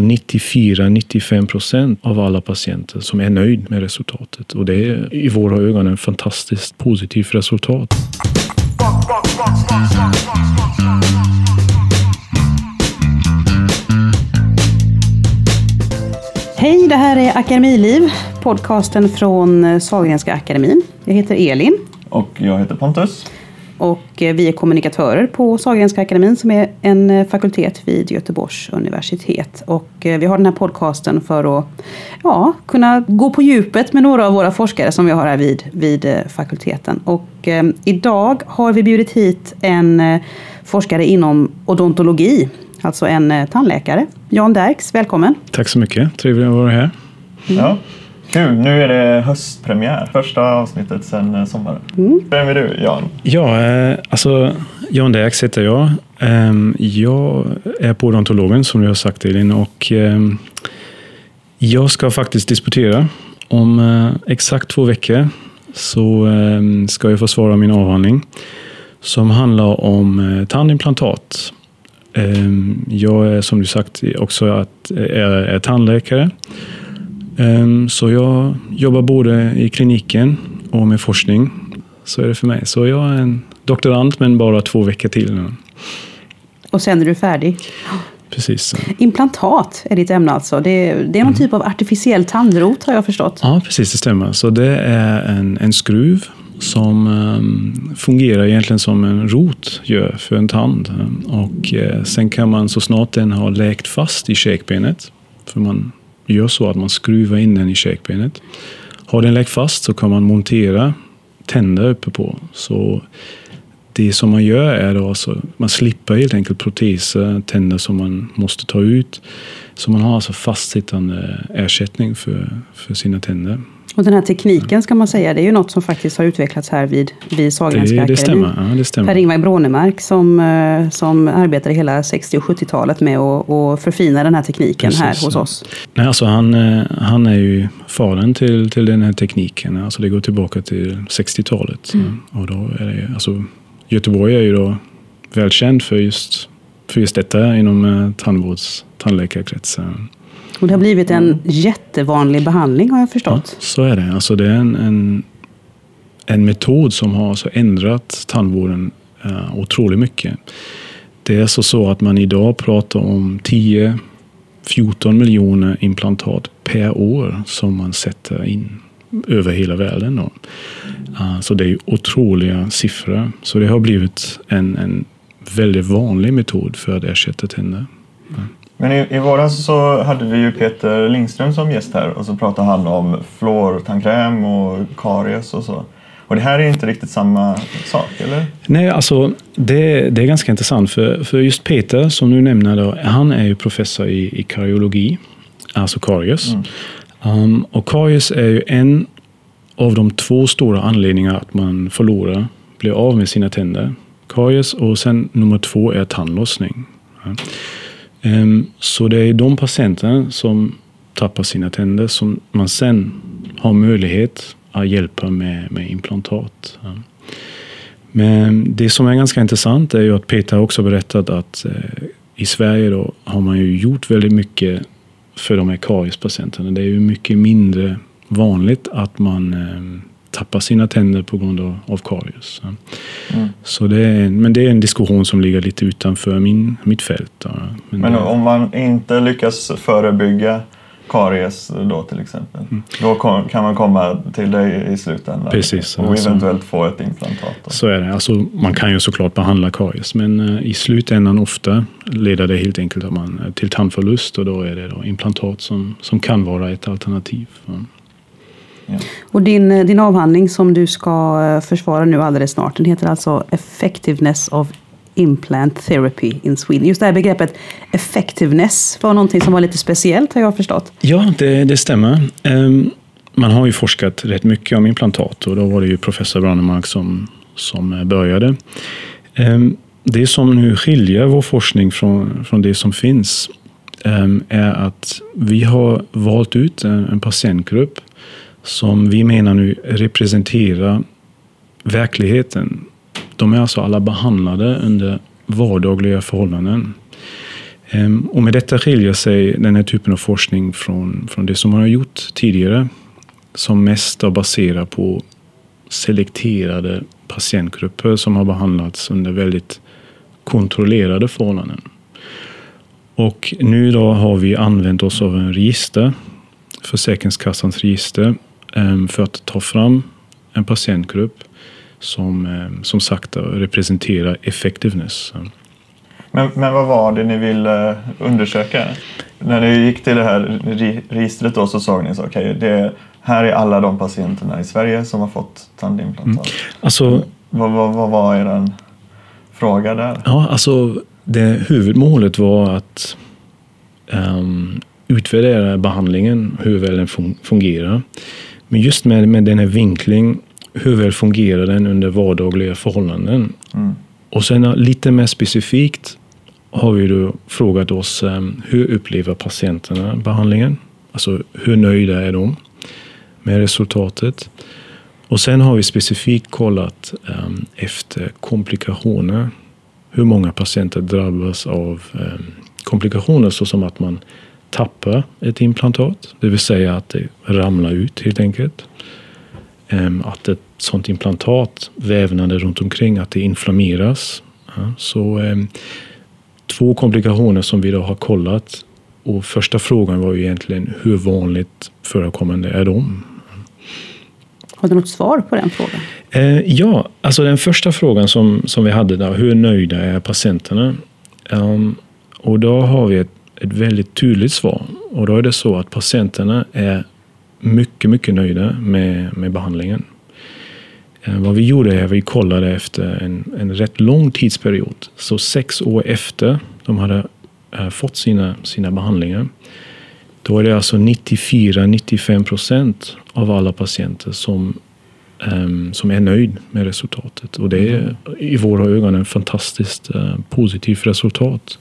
94-95 procent av alla patienter som är nöjd med resultatet. Och det är i våra ögon ett fantastiskt positivt resultat. Hej, det här är Akademiliv, podcasten från Sahlgrenska akademin. Jag heter Elin. Och jag heter Pontus. Och eh, vi är kommunikatörer på Sahlgrenska akademin som är en eh, fakultet vid Göteborgs universitet. Och eh, vi har den här podcasten för att ja, kunna gå på djupet med några av våra forskare som vi har här vid, vid fakulteten. Och eh, idag har vi bjudit hit en forskare inom odontologi, alltså en tandläkare. Jan Derks, välkommen! Tack så mycket, trevligt att vara här. Mm. Ja. Kul! Nu är det höstpremiär. Första avsnittet sedan eh, sommaren. Mm. Vem är du, Jan? Ja, eh, alltså Jan Derks heter jag. Ehm, jag är på odontologen som du har sagt Elin och ehm, jag ska faktiskt disputera. Om eh, exakt två veckor så ehm, ska jag få svara min avhandling som handlar om tandimplantat. Jag är som du sagt också att, är, är tandläkare så jag jobbar både i kliniken och med forskning. Så är det för mig. Så jag är en doktorand, men bara två veckor till nu. Och sen är du färdig? Precis. Implantat är ditt ämne alltså. Det är, det är någon mm. typ av artificiell tandrot har jag förstått? Ja, precis. Det stämmer. Så det är en, en skruv som um, fungerar egentligen som en rot gör för en tand. Och uh, sen kan man så snart den har läkt fast i käkbenet, för man gör så att man skruvar in den i käkbenet. Har den läkt fast så kan man montera tänder uppe på. Så det som man gör är då alltså, man slipper helt enkelt proteser, tänder som man måste ta ut. Så man har alltså fastsittande ersättning för, för sina tänder. Och den här tekniken ska man säga, det är ju något som faktiskt har utvecklats här vid, vid Sahlgrenska akademin. Det stämmer, ja, det stämmer. Per-Ingvar Brånemark som, eh, som arbetade hela 60 och 70-talet med att, att förfina den här tekniken Precis, här hos ja. oss. Nej, alltså han, eh, han är ju fadern till, till den här tekniken. Alltså det går tillbaka till 60-talet. Mm. Och då är det, alltså, Göteborg är ju då välkänd för just, för just detta inom eh, tandvårds tandläkarkretsen. Och det har blivit en mm. jättevanlig behandling har jag förstått. Ja, så är det. Alltså det är en, en, en metod som har alltså ändrat tandvården uh, otroligt mycket. Det är så, så att man idag pratar om 10 14 miljoner implantat per år som man sätter in över hela världen. Då. Så det är ju otroliga siffror. Så det har blivit en, en väldigt vanlig metod för att ersätta tänder. Mm. Men i, i våras så hade vi ju Peter Lindström som gäst här och så pratade han om fluortandkräm och karies och så. Och det här är inte riktigt samma sak, eller? Nej, alltså det, det är ganska intressant för, för just Peter som du nämner, då, han är ju professor i, i kariologi, alltså karies. Mm. Um, och karies är ju en av de två stora anledningarna att man förlorar, blir av med sina tänder. Karies och sen nummer två är tandlossning. Ehm, så det är de patienterna som tappar sina tänder som man sen har möjlighet att hjälpa med, med implantat. Men det som är ganska intressant är ju att Peter också berättat att eh, i Sverige då har man ju gjort väldigt mycket för de här kariespatienterna. Det är ju mycket mindre vanligt att man ehm, tappar sina tänder på grund av, av karies. Mm. Så det är, men det är en diskussion som ligger lite utanför min, mitt fält. Men, men om man inte lyckas förebygga karies då till exempel. Mm. Då kan man komma till dig i slutändan Precis, och alltså, eventuellt få ett implantat. Då. Så är det. Alltså, man kan ju såklart behandla karies men uh, i slutändan ofta leder det helt enkelt man, till tandförlust och då är det då implantat som, som kan vara ett alternativ. Och din, eh, din avhandling som du ska eh, försvara nu alldeles snart, den heter alltså Effectiveness of Implant Therapy in Sweden. Just det här begreppet effectiveness var någonting som var lite speciellt har jag förstått. Ja, det, det stämmer. Um, man har ju forskat rätt mycket om implantat och då var det ju professor Brannemark som, som eh, började. Um, det som nu skiljer vår forskning från, från det som finns um, är att vi har valt ut en, en patientgrupp som vi menar nu representerar verkligheten. De är alltså alla behandlade under vardagliga förhållanden. Ehm, och med detta skiljer sig den här typen av forskning från, från det som man har gjort tidigare, som mest är baserat på selekterade patientgrupper som har behandlats under väldigt kontrollerade förhållanden. Och nu då har vi använt oss av en register, Försäkringskassans register, för att ta fram en patientgrupp som, ehm, som sagt representerar effectiveness. Men, men vad var det ni ville undersöka? När ni gick till det här registret då så såg ni så okay, här är alla de patienterna i Sverige som har fått tandimplantat. Mm. Alltså, vad, vad, vad var er fråga där? Ja, alltså det huvudmålet var att um, utvärdera behandlingen, hur väl den fungerar. Men just med, med den här vinklingen, hur väl fungerar den under vardagliga förhållanden? Mm. Och sen lite mer specifikt har vi då frågat oss um, hur upplever patienterna behandlingen? Alltså hur nöjda är de med resultatet? Och sen har vi specifikt kollat um, efter komplikationer hur många patienter drabbas av eh, komplikationer såsom att man tappar ett implantat, det vill säga att det ramlar ut helt enkelt. Ehm, att ett sådant implantat, vävnader runt omkring, att det inflammeras. Så ehm, två komplikationer som vi då har kollat. Och första frågan var ju egentligen hur vanligt förekommande är de? Har du något svar på den frågan? Eh, ja, alltså den första frågan som, som vi hade där, hur nöjda är patienterna? Um, och då har vi ett, ett väldigt tydligt svar. Och då är det så att patienterna är mycket, mycket nöjda med, med behandlingen. Uh, vad vi gjorde är att vi kollade efter en, en rätt lång tidsperiod. Så sex år efter de hade uh, fått sina, sina behandlingar då är det alltså 94-95 procent av alla patienter som, um, som är nöjd med resultatet. Och det är mm. i våra ögon ett fantastiskt uh, positivt resultat.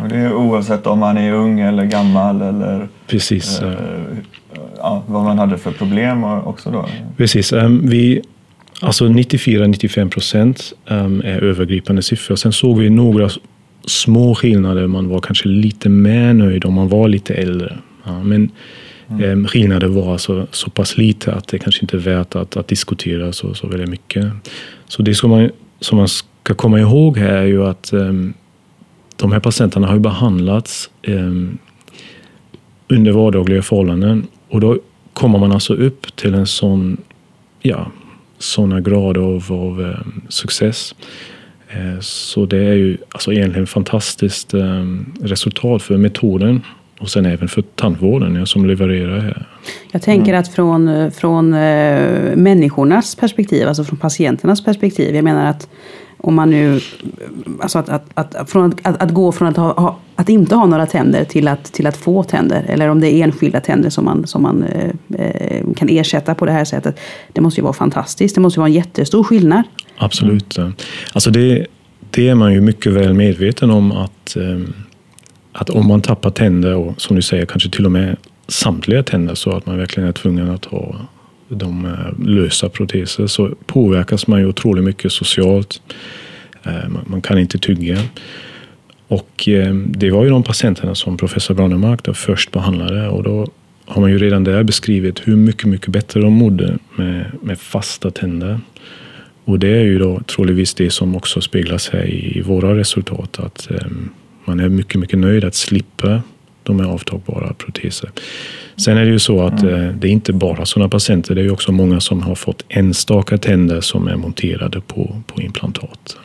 Och det är oavsett om man är ung eller gammal eller Precis. Uh, ja, vad man hade för problem också då? Precis. Um, vi, alltså 94-95 procent um, är övergripande siffror. Sen såg vi några små skillnader. Man var kanske lite mer nöjd om man var lite äldre. Ja, men mm. eh, skillnaden var alltså så pass lite att det kanske inte är värt att, att diskutera så, så väldigt mycket. Så det som man, som man ska komma ihåg här är ju att eh, de här patienterna har ju behandlats eh, under vardagliga förhållanden och då kommer man alltså upp till en sån, ja, sådana grader av, av eh, success. Eh, så det är ju alltså egentligen ett fantastiskt eh, resultat för metoden och sen även för tandvården ja, som levererar här. Jag tänker att från, från äh, människornas perspektiv, alltså från patienternas perspektiv. Jag menar att om man nu, alltså att, att, att, från att, att, gå från att, ha, att inte ha några tänder till att, till att få tänder. Eller om det är enskilda tänder som man, som man eh, eh, kan ersätta på det här sättet. Det måste ju vara fantastiskt. Det måste ju vara en jättestor skillnad. Absolut. Alltså det, det är man ju mycket väl medveten om att eh, att om man tappar tänder och som du säger kanske till och med samtliga tänder så att man verkligen är tvungen att ha de eh, lösa proteser så påverkas man ju otroligt mycket socialt. Eh, man kan inte tugga. Och eh, det var ju de patienterna som professor Brannemark då först behandlade och då har man ju redan där beskrivit hur mycket, mycket bättre de mådde med, med fasta tänder. Och det är ju då troligtvis det som också speglas här i, våra resultat. Att man är mycket, mycket nöjd att slippa de här avtagbara proteser. Sen är det ju så att mm. Eh, det är inte bara sådana patienter. Det är också många som har fått enstaka tänder som är monterade på, på implantat.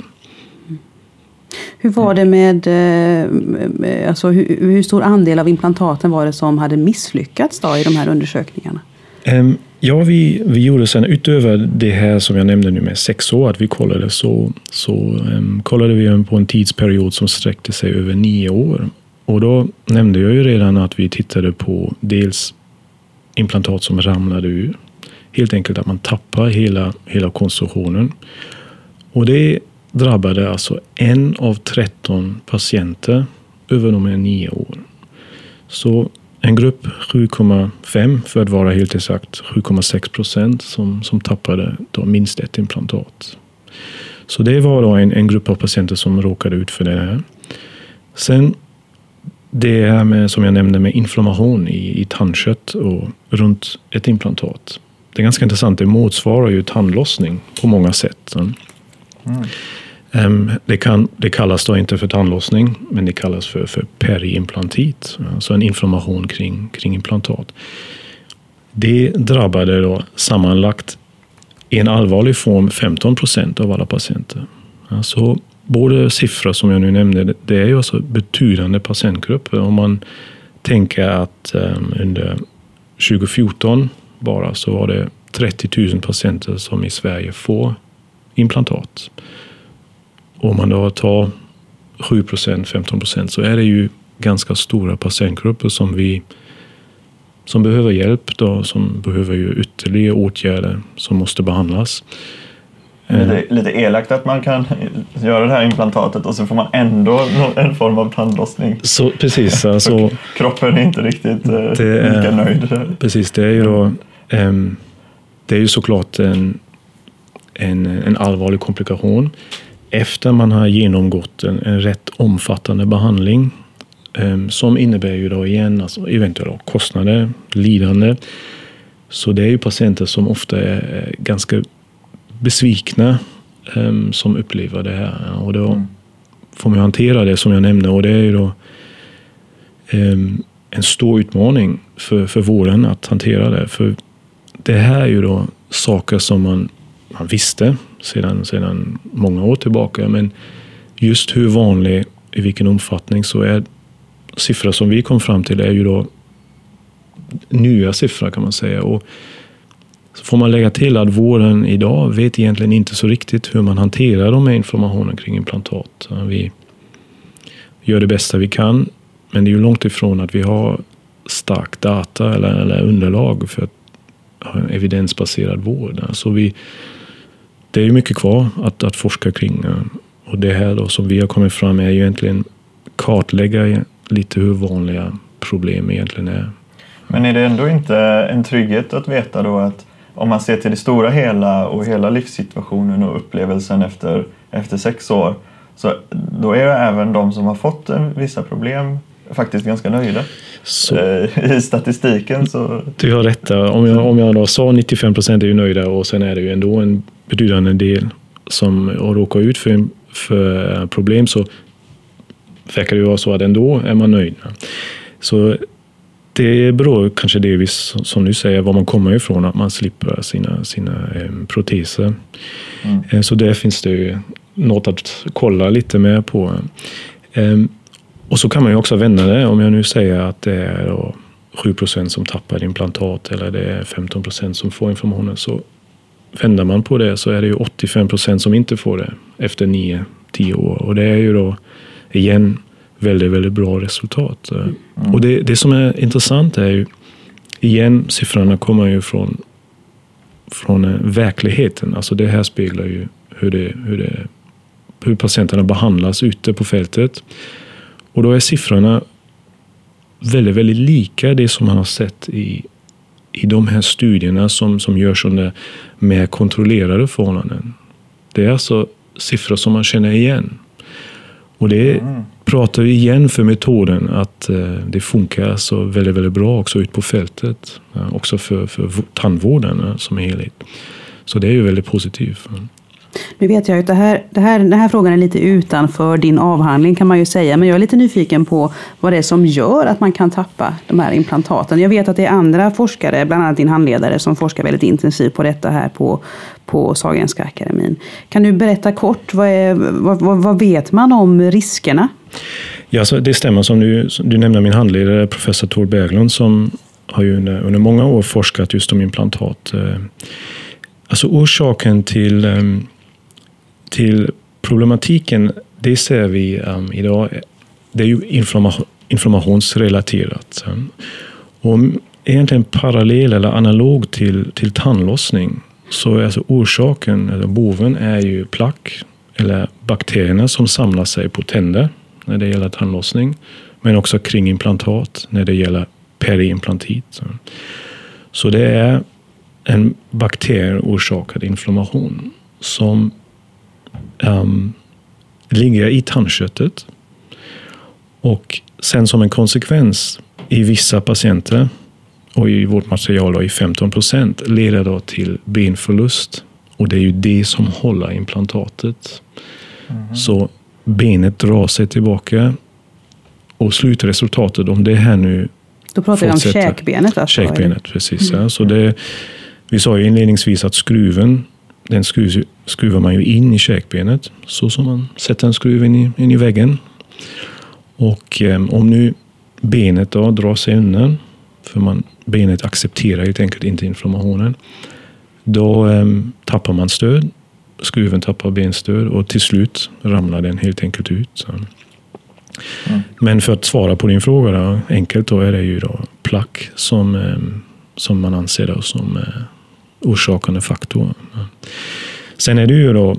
Hur var det med, eh, alltså hur, hur, stor andel av implantaten var det som hade misslyckats då i de här undersökningarna? Um, Ja, vi, vi gjorde sen utöver det här som jag nämnde nu med sex år, att vi kollade så, så um, kollade vi på en tidsperiod som sträckte sig över nio år. Och då nämnde jag ju redan att vi tittade på dels implantat som ramlade ur. Helt enkelt att man tappar hela, hela konstruktionen. Och det drabbade alltså en av 13 patienter över de här nio åren. Så en grupp 7,5 för att vara helt exakt 7,6 procent som, som tappade då minst ett implantat. Så det var då en, en grupp av patienter som råkade ut för det här. Sen det här med, som jag nämnde med inflammation i, i tandkött och runt ett implantat. Det är ganska intressant. Det motsvarar ju tandlossning på många sätt. Mm. Um, det, kan, det kallas då inte för tandlossning, men det kallas för, för periimplantit. Alltså en inflammation kring, kring implantat. Det drabbade då sammanlagt i en allvarlig form 15 procent av alla patienter. Alltså, både siffror som jag nu nämnde, det är ju alltså betydande patientgrupper. Om man tänker att ehm, under 2014 bara så var det 30 000 patienter som i Sverige får implantat. Om man då tar 7 procent, 15 procent så är det ju ganska stora patientgrupper som vi som behöver hjälp, då, som behöver ju ytterligare åtgärder som måste behandlas. Lite, eh. lite elakt att man kan göra det här implantatet och så får man ändå en form av tandlossning. Så, precis. Alltså, kroppen är inte riktigt eh, är, lika nöjd. Precis, det är ju då, um, det är ju såklart en, en, en allvarlig komplikation efter man har genomgått en, en rätt omfattande behandling um, som innebär ju då igen alltså eventuella kostnader, lidande. Så det är ju patienter som ofta är ganska besvikna um, som upplever det här. Och då mm. får man hantera det som jag nämnde och det är ju då um, en stor utmaning för, för vården att hantera det. För det här är ju då saker som man, man visste sedan, sedan många år tillbaka. Men just hur vanlig, i vilken omfattning, så är siffror som vi kom fram till är ju då nya siffror kan man säga. Och så får man lägga till att vården idag vet egentligen inte så riktigt hur man hanterar de här informationen kring implantat. Vi gör det bästa vi kan, men det är ju långt ifrån att vi har stark data eller, eller underlag för att ha en evidensbaserad vård. Så vi, det är ju mycket kvar att, att forska kring. Och det här då som vi har kommit fram med är ju egentligen kartlägga lite hur vanliga problem egentligen är. Men är det ändå inte en trygghet att veta då att om man ser till det stora hela och hela livssituationen och upplevelsen efter, efter sex år så då är även de som har fått vissa problem faktiskt ganska nöjda. Så. Eh, I statistiken så... Du har rätt Om jag, om jag då sa 95 procent är ju nöjda och sen är det ju ändå en betydande del som råkar ut för, för problem så verkar det ju vara så att ändå är man nöjd. Så det beror kanske delvis, som du säger, var man kommer ifrån, att man slipper sina, sina eh, proteser. Mm. Eh, så där finns det ju något att kolla lite mer på. Eh, och så kan man ju också vända det. Om jag nu säger att det är 7 procent som tappar implantat eller det är 15 procent som får informationen. Så vänder man på det så är det ju 85 procent som inte får det efter 9-10 år. Och det är ju då igen väldigt, väldigt bra resultat. Mm. Och det, det som är intressant är ju, igen, siffrorna kommer ju från, från eh, verkligheten. Alltså det här speglar ju hur, det, hur, det, hur patienterna behandlas ute på fältet. Och då är siffrorna väldigt, väldigt lika det som man har sett i, i de här studierna som, som görs under mer kontrollerade förhållanden. Det är alltså siffror som man känner igen. Och det mm. pratar igen för metoden att eh, det funkar så väldigt, väldigt bra också ut på fältet. Också för, för tandvården som helhet. Så det är ju väldigt positivt. Nu vet jag att det här, det här, den här frågan är lite utanför din avhandling kan man ju säga. Men jag är lite nyfiken på vad det är som gör att man kan tappa de här implantaten. Jag vet att det är andra forskare, bland annat din handledare, som forskar väldigt intensivt på detta här på, på Sahlgrenska akademin. Kan du berätta kort, vad, är, vad, vad, vad vet man om riskerna? Ja, så det stämmer som du, du nämnde min handledare, professor Tor Berglund, som har ju under, under många år forskat just om implantat. Eh, alltså orsaken till um, till problematiken, det ser vi um, idag, det är ju inflammation, inflammationsrelaterat. Och egentligen parallell eller analog till, till tandlossning så är alltså orsaken, eller boven, är ju plack eller bakterierna som samlar sig på tänder när det gäller tandlossning, men också kring implantat när det gäller periimplantit. Så det är en bakterieorsakad inflammation som um, ligga i tandköttet och sen som en konsekvens i vissa patienter och i vårt material då, i 15 procent leder då till benförlust. Och det är ju det som håller implantatet. Mm. Så benet drar sig tillbaka och slutresultatet, om det här nu Då pratar vi om käkbenet? Alltså, käkbenet, precis. Mm. Ja. Så det, vi sa ju inledningsvis att skruven, den skruv, skruvar man ju in i käkbenet, så som man sätter en skruv in i, in i väggen. Och eh, om nu benet då drar sig undan, för man, benet accepterar helt enkelt inte inflammationen, då eh, tappar man stöd. Skruven tappar benstöd och till slut ramlar den helt enkelt ut. Mm. Men för att svara på din fråga då, enkelt, då är det ju då plack som, eh, som man anser då som eh, orsakande faktor. Sen är det ju då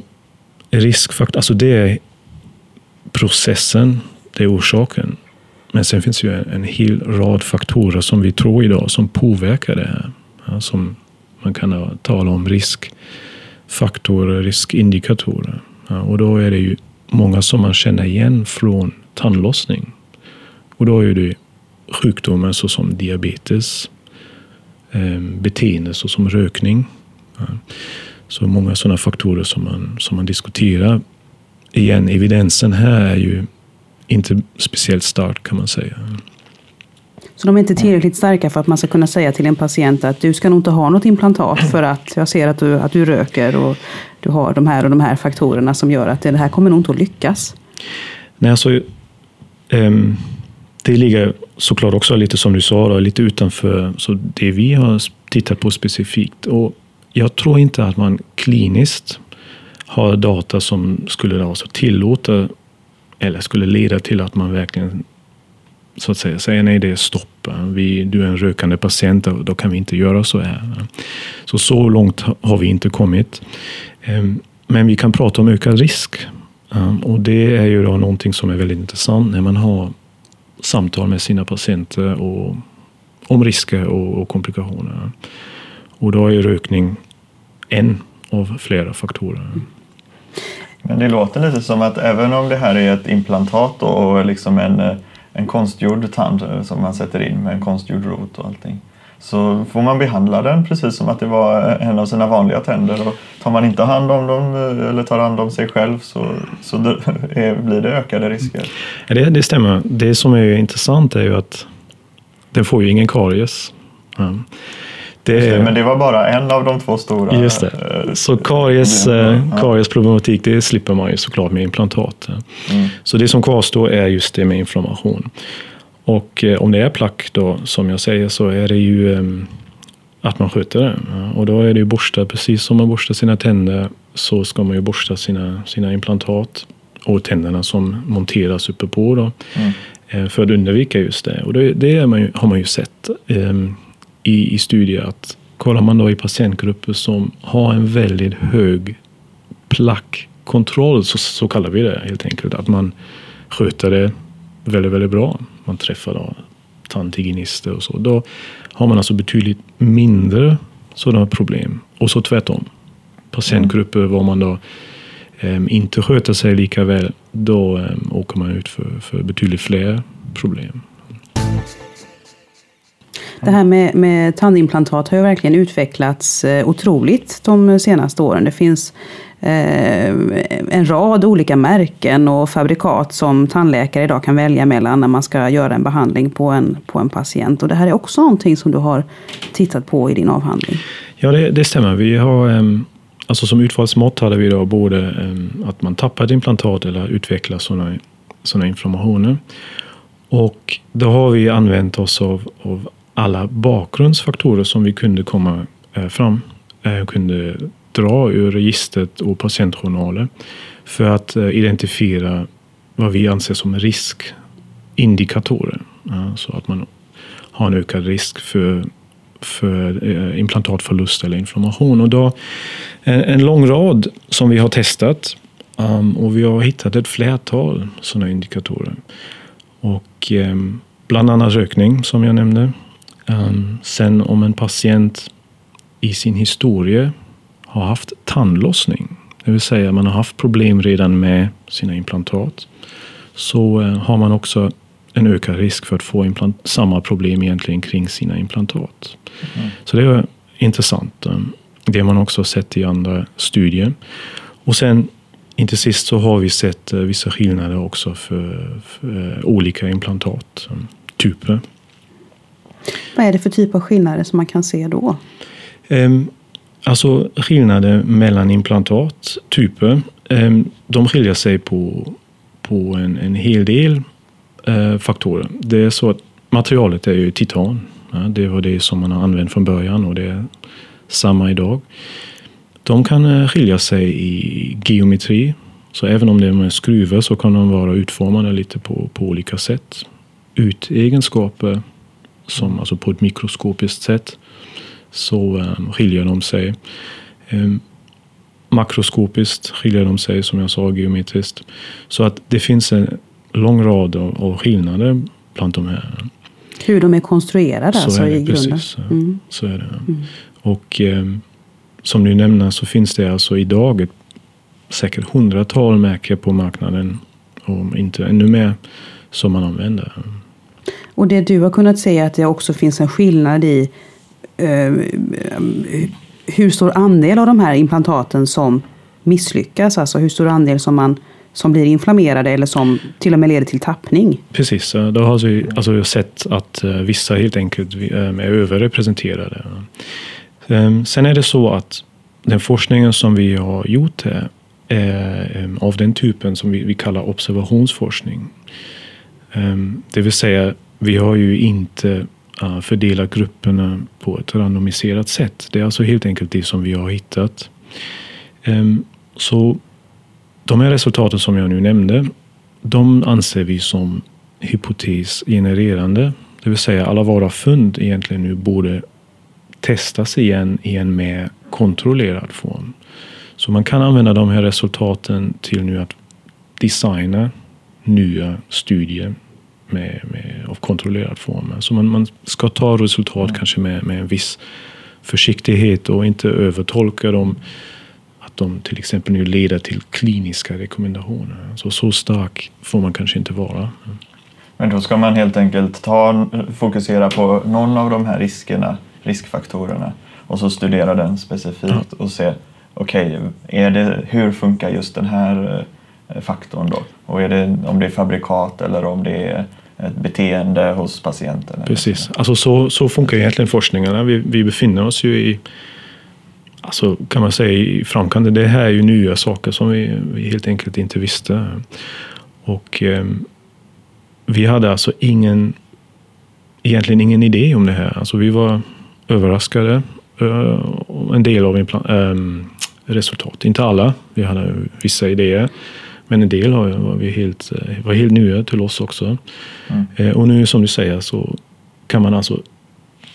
riskfaktor, alltså det är processen, det är orsaken. Men sen finns ju en, en hel rad faktorer som vi tror idag som påverkar det här. Ja, som man kan tala om riskfaktorer, riskindikatorer. Ja, och då är det ju många som man känner igen från tandlossning. Och då är det sjukdomar såsom diabetes, beteende såsom rökning. Så många sådana faktorer som man, som man diskuterar. Igen, evidensen här är ju inte speciellt stark kan man säga. Så de är inte tillräckligt starka för att man ska kunna säga till en patient att du ska nog inte ha något implantat för att jag ser att du, att du röker och du har de här och de här faktorerna som gör att det här kommer nog inte att lyckas. Nej, alltså, um, det ligger såklart också lite som du sa, då, lite utanför så det vi har tittat på specifikt. Och jag tror inte att man kliniskt har data som skulle alltså tillåta eller skulle leda till att man verkligen så att säga säger nej, det är stopp. Vi, du är en rökande patient, då kan vi inte göra så här. Så så långt har vi inte kommit. Ehm, men vi kan prata om ökad risk. Ehm, och det är ju då någonting som är väldigt intressant när man har samtal med sina patienter och, om risker och, och komplikationer. Och då är rökning en av flera faktorer. Men det låter lite som att även om det här är ett implantat och liksom en, eh, en konstgjord tand eh, som man sätter in med en konstgjord rot och allting så får man behandla den precis som att det var en av sina vanliga tänder. Och tar man inte hand om dem eller tar hand om sig själv så, så det, är, blir det ökade risker. Det, det stämmer. Det som är intressant är ju att den får ju ingen karies. Ja. Det, men det var bara en av de två stora. Just det. Eh, så karies, eh, kariesproblematik det slipper man ju såklart med implantat. Mm. Så det som kvarstår är just det med inflammation. Och eh, om det är plack då, som jag säger, så är det ju ehm, att man sköter det. Och då är det ju borsta, precis som man borstar sina tänder så ska man ju borsta sina, sina implantat och tänderna som monteras uppe på då. Mm. För att undvika just det. Och det, det man ju, har man ju sett um, i, i studier att kollar man då i patientgrupper som har en väldigt hög plackkontroll, så, så kallar vi det helt enkelt, att man sköter det väldigt, väldigt bra. Man träffar då tandhygienister och så. Då har man alltså betydligt mindre sådana problem. Och så tvärtom. Patientgrupper var man då um, inte sköter sig lika väl, då um, åker man ut för, för betydligt fler problem. Det här med, med tandimplantat har ju verkligen utvecklats eh, otroligt de senaste åren. Det finns Eh, en rad olika märken och fabrikat som tandläkare idag kan välja mellan när man ska göra en behandling på en, på en patient. Och det här är också någonting som du har tittat på i din avhandling. Ja, det, det stämmer. Vi har, ehm, alltså som utfallsmått hade vi då både ehm, att man tappar ett implantat eller utvecklar sådana, sådana inflammationer. Och då har vi använt oss av, av alla bakgrundsfaktorer som vi kunde komma eh, fram, eh, kunde dra ur registret och patientjournaler för att eh, identifiera vad vi anser som riskindikatorer. Så att man har en ökad risk för, för eh, implantatförlust eller inflammation. Och då, eh, en lång rad som vi har testat um, och vi har hittat ett flertal sådana indikatorer. Och um, bland annat rökning som jag nämnde. Um, sen om en patient i sin historia har haft tandlossning, det vill säga man har haft problem redan med sina implantat, så uh, har man också en ökad risk för att få implant, samma problem egentligen kring sina implantat. Mm. Så det är intressant. Det har man också sett i andra studier. Och sen inte sist så har vi sett eh, vissa skillnader också för, för eh, olika implantattyper. Vad är det för typ av skillnader som man kan se då? Um, alltså skillnader mellan implantattyper. Ehm, de skiljer sig på, på en, en hel del eh, faktorer. Det är så att materialet är ju titan. Det var det som man har använt från början och det är samma idag. De kan eh, skilja sig i geometri. Så även om det är med skruvar så kan de vara utformade lite på, på olika sätt. Utegenskaper som, alltså på ett mikroskopiskt sätt, så um, skiljer de sig. Um, makroskopiskt skiljer de sig, som jag sa, geometriskt. Så att det finns en lång rad av, skillnader bland de här. Hur de är konstruerade så alltså är det, i grunden? Precis, mm. så är det. Mm. Och um, som du nämner så finns det alltså idag ett, säkert hundratal märken på marknaden, och inte ännu mer, som man använder. Och det du har kunnat se är att det också finns en skillnad i eh, Eh, hur stor andel av de här implantaten som misslyckas. Alltså hur stor andel som, man, som blir inflammerade eller som till och med leder till tappning. Precis, eh, då har vi alltså sett att eh, vissa helt enkelt är överrepresenterade. Ehm, sen är det så att den forskningen som vi har gjort här är ehm, av den typen som vi kallar observationsforskning. Ehm, det vill säga vi har ju inte Eh, fördela grupperna på ett randomiserat sätt. Det är alltså helt enkelt det som vi har hittat. Ehm, så de här resultaten som jag nu nämnde, de anser vi som hypotesgenererande. Det vill säga alla våra fund egentligen nu borde testas igen i en mer kontrollerad form. Så man kan använda de här resultaten till nu att designa nya studier med, med, av kontrollerad form. Så man, man ska ta resultat mm. kanske med, med en viss försiktighet och inte övertolka dem. Att de till exempel nu leder till kliniska rekommendationer. Så, så stark får man kanske inte vara. Men då ska man helt enkelt ta, fokusera på någon av de här riskerna, riskfaktorerna och så studera den specifikt ja. och se okej, okay, hur funkar just den här eh, Eh, faktorn då? Och är det, om det är fabrikat eller om det är ett beteende hos patienten. Precis, alltså så, så funkar egentligen forskningen. Vi, vi befinner oss ju i Alltså kan man säga i framkant. Det här är ju nya saker som vi, vi helt enkelt inte visste. Och eh, vi hade alltså ingen, egentligen ingen idé om det här. Alltså vi var överraskade. Eh, en del av eh, resultat, inte alla. Vi hade vissa idéer. Men en del var, vi helt, eh, var helt nya till oss också. Mm. Eh, och nu som du säger så kan man alltså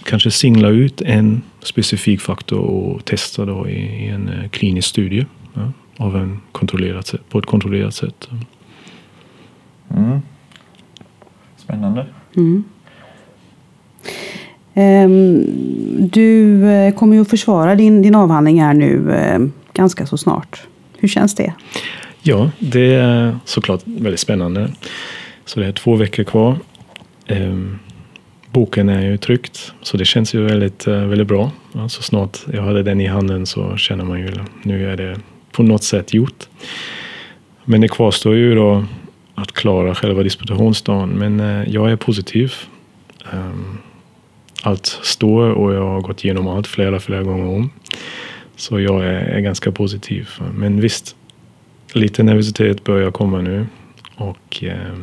kanske singla ut en specifik faktor och testa då i, i en eh, klinisk studie ja, av en kontrollerat sätt, på ett kontrollerat sätt. Mm. Spännande. Mm. Um, du kommer ju att försvara din, din avhandling här nu ganska så snart. Hur känns det? Ja, det är såklart väldigt spännande. Så det är två veckor kvar. Ehm, boken är ju tryckt, så det känns ju väldigt, eh, väldigt bra. Så snart jag hade den i handen så känner man ju nu är det på något sätt gjort. Men det kvarstår ju då att klara själva disputationsdagen. Men eh, jag är positiv. Ehm, allt står och jag har gått igenom allt flera, flera gånger om. Så jag är ganska positiv. Men visst, lite nervositet börjar komma nu. Och, eh,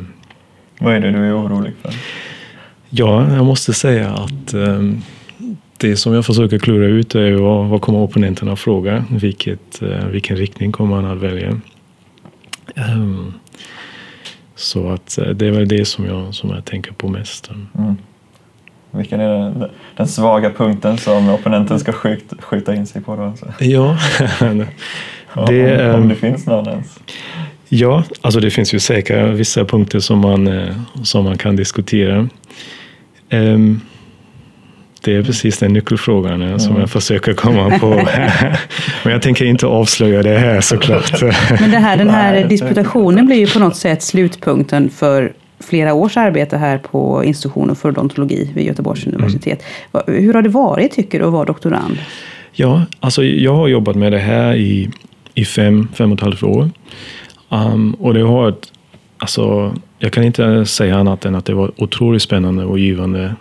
Vad är det du är orolig för? Ja, jag måste säga att eh, det som jag försöker klura ut är vad, vad kommer opponenterna att fråga? Vilket, eh, vilken riktning kommer man att välja? Um, så att eh, det är väl det som jag, som jag tänker på mest. Mm. Vilken är den, den, svaga punkten som opponenten ska skjuta, skjuta in sig på? Då, alltså? Ja, det, om, om det finns någon ens. Ja, alltså det finns ju säkert vissa punkter som man, eh, som man kan diskutera. Um, det är precis den nyckelfrågan mm. som jag försöker komma på. Men jag tänker inte avslöja det här såklart. Men det här, den här disputationen blir ju på något sätt slutpunkten för flera års arbete här på institutionen för odontologi vid Göteborgs Mm. universitet. Va- Hur har det varit tycker du att vara doktorand? Ja, alltså jag har jobbat med det här i, i fem, fem och ett halvt år. Um, och det har varit, alltså, jag kan inte säga annat än att det var otroligt spännande och givande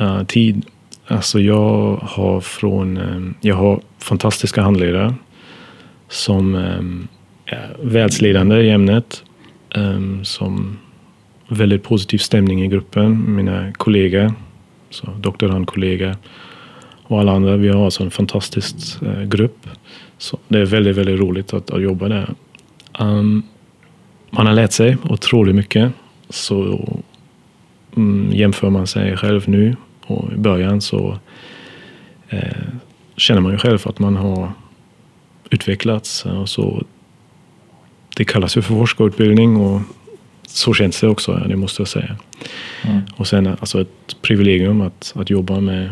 uh, tid. Alltså jag har från, um, jag har fantastiska handledare som um, är världsledande i ämnet. Um, som väldigt positiv stämning i gruppen. Mina kollegor, så doktorandkollegor och alla andra. Vi har alltså en fantastisk eh, grupp. Så det är väldigt, väldigt roligt att, att jobba där. Um, man har lärt sig otroligt mycket. Så mm, jämför man sig själv nu och i början så eh, känner man ju själv att man har utvecklats. Och så, det kallas ju för forskarutbildning och så känns det också, det måste jag säga. Mm. Och sen alltså ett privilegium att, att jobba med,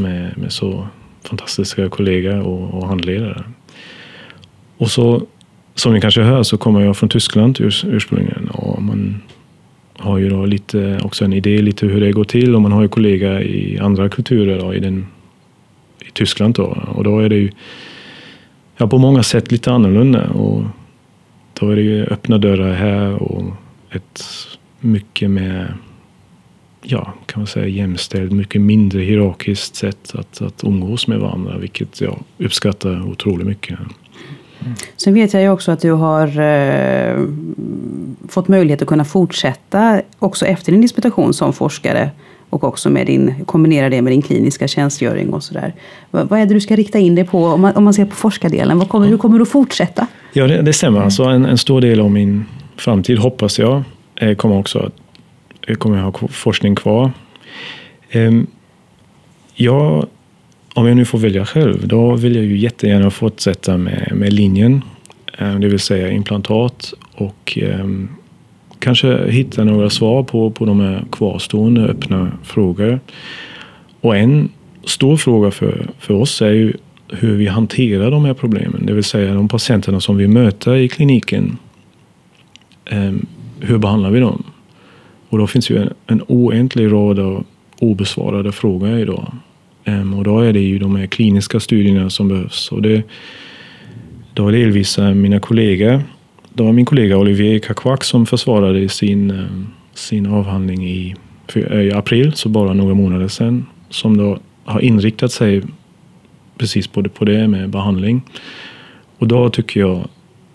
med, med så fantastiska kollegor och, och handledare. Och så, som ni kanske hör så kommer jag från Tyskland urs, ursprungligen och man har ju då lite, också en idé lite hur det går till och man har ju kollegor i andra kulturer då, i, den, i Tyskland då. Och då är det ju ja, på många sätt lite annorlunda och då är det ju öppna dörrar här och ett mycket mer ja, kan man säga jämställd, mycket mindre hierarkiskt sätt att, att umgås med varandra, vilket jag uppskattar otroligt mycket. Sen vet jag ju också att du har eh, fått möjlighet att kunna fortsätta också efter din disputation som forskare och också med din, kombinera det med din kliniska tjänstgöring och sådär. Vad, vad är det du ska rikta in dig på om man, om man ser på forskardelen? Vad kommer, hur kommer du att fortsätta? Ja, det, det stämmer. Alltså en, en stor del av min framtid, hoppas jag, eh, kommer också att Eh, jag kommer ha forskning kvar. Ehm, jag, om jag nu får välja själv, då vill jag ju jättegärna fortsätta med, med linjen, ehm, det vill säga implantat och ehm, kanske hitta några svar på, på de här kvarstående öppna frågor. Och en stor fråga för, för oss är ju hur vi hanterar de här problemen, det vill säga de patienterna som vi möter i kliniken. Hur behandlar vi dem? Och då finns ju en, en oändlig rad av obesvarade frågor idag. Um, ehm, och då är det ju de här kliniska studierna som behövs. Och det, då är delvis mina kollegor. Det var min kollega Olivier Kakvak som försvarade sin, ehm, sin avhandling i, eh, i april, så bara några månader sedan. Som då har inriktat sig precis på det, på det med behandling. Och då tycker jag,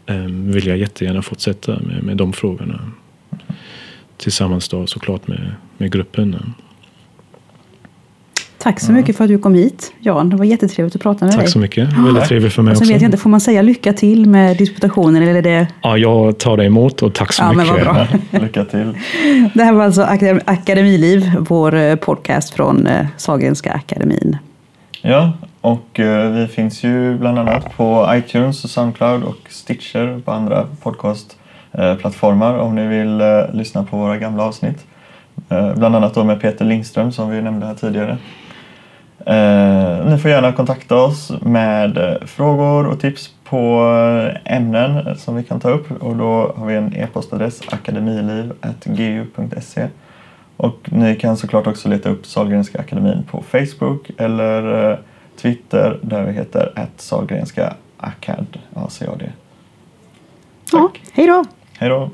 eh, vill jag jättegärna fortsätta med, med de frågorna. Tillsammans då såklart med, med gruppen. Tack så mycket för att du kom hit, Jan. Det var jättetrevligt att prata med dig. Tack så mycket. Väldigt trevligt för mig Och sen också. vet jag inte, får man säga lycka till med disputationen? Eller det... Ja, jag tar det emot och tack så Ja, men mycket. vad bra. Lycka till. Det här var alltså Akadem- Akademiliv, vår eh, podcast från eh, Sahlgrenska akademin. Ja, och eh, vi finns ju bland annat på iTunes, och Soundcloud och Stitcher på andra podcastplattformar om ni vill eh, lyssna på våra gamla avsnitt. Eh, bland annat då med Peter Lindström som vi nämnde här tidigare. Eh, ni får gärna kontakta oss med eh, frågor och tips på eh, ämnen som vi kan ta upp och då har vi en e-postadress akademiliv.gu.se och ni kan såklart också leta upp Sahlgrenska akademin på Facebook eller eh, Twitter där vi heter att Sahlgrenska Akad. ACAD. Ja, hej då! Hej då!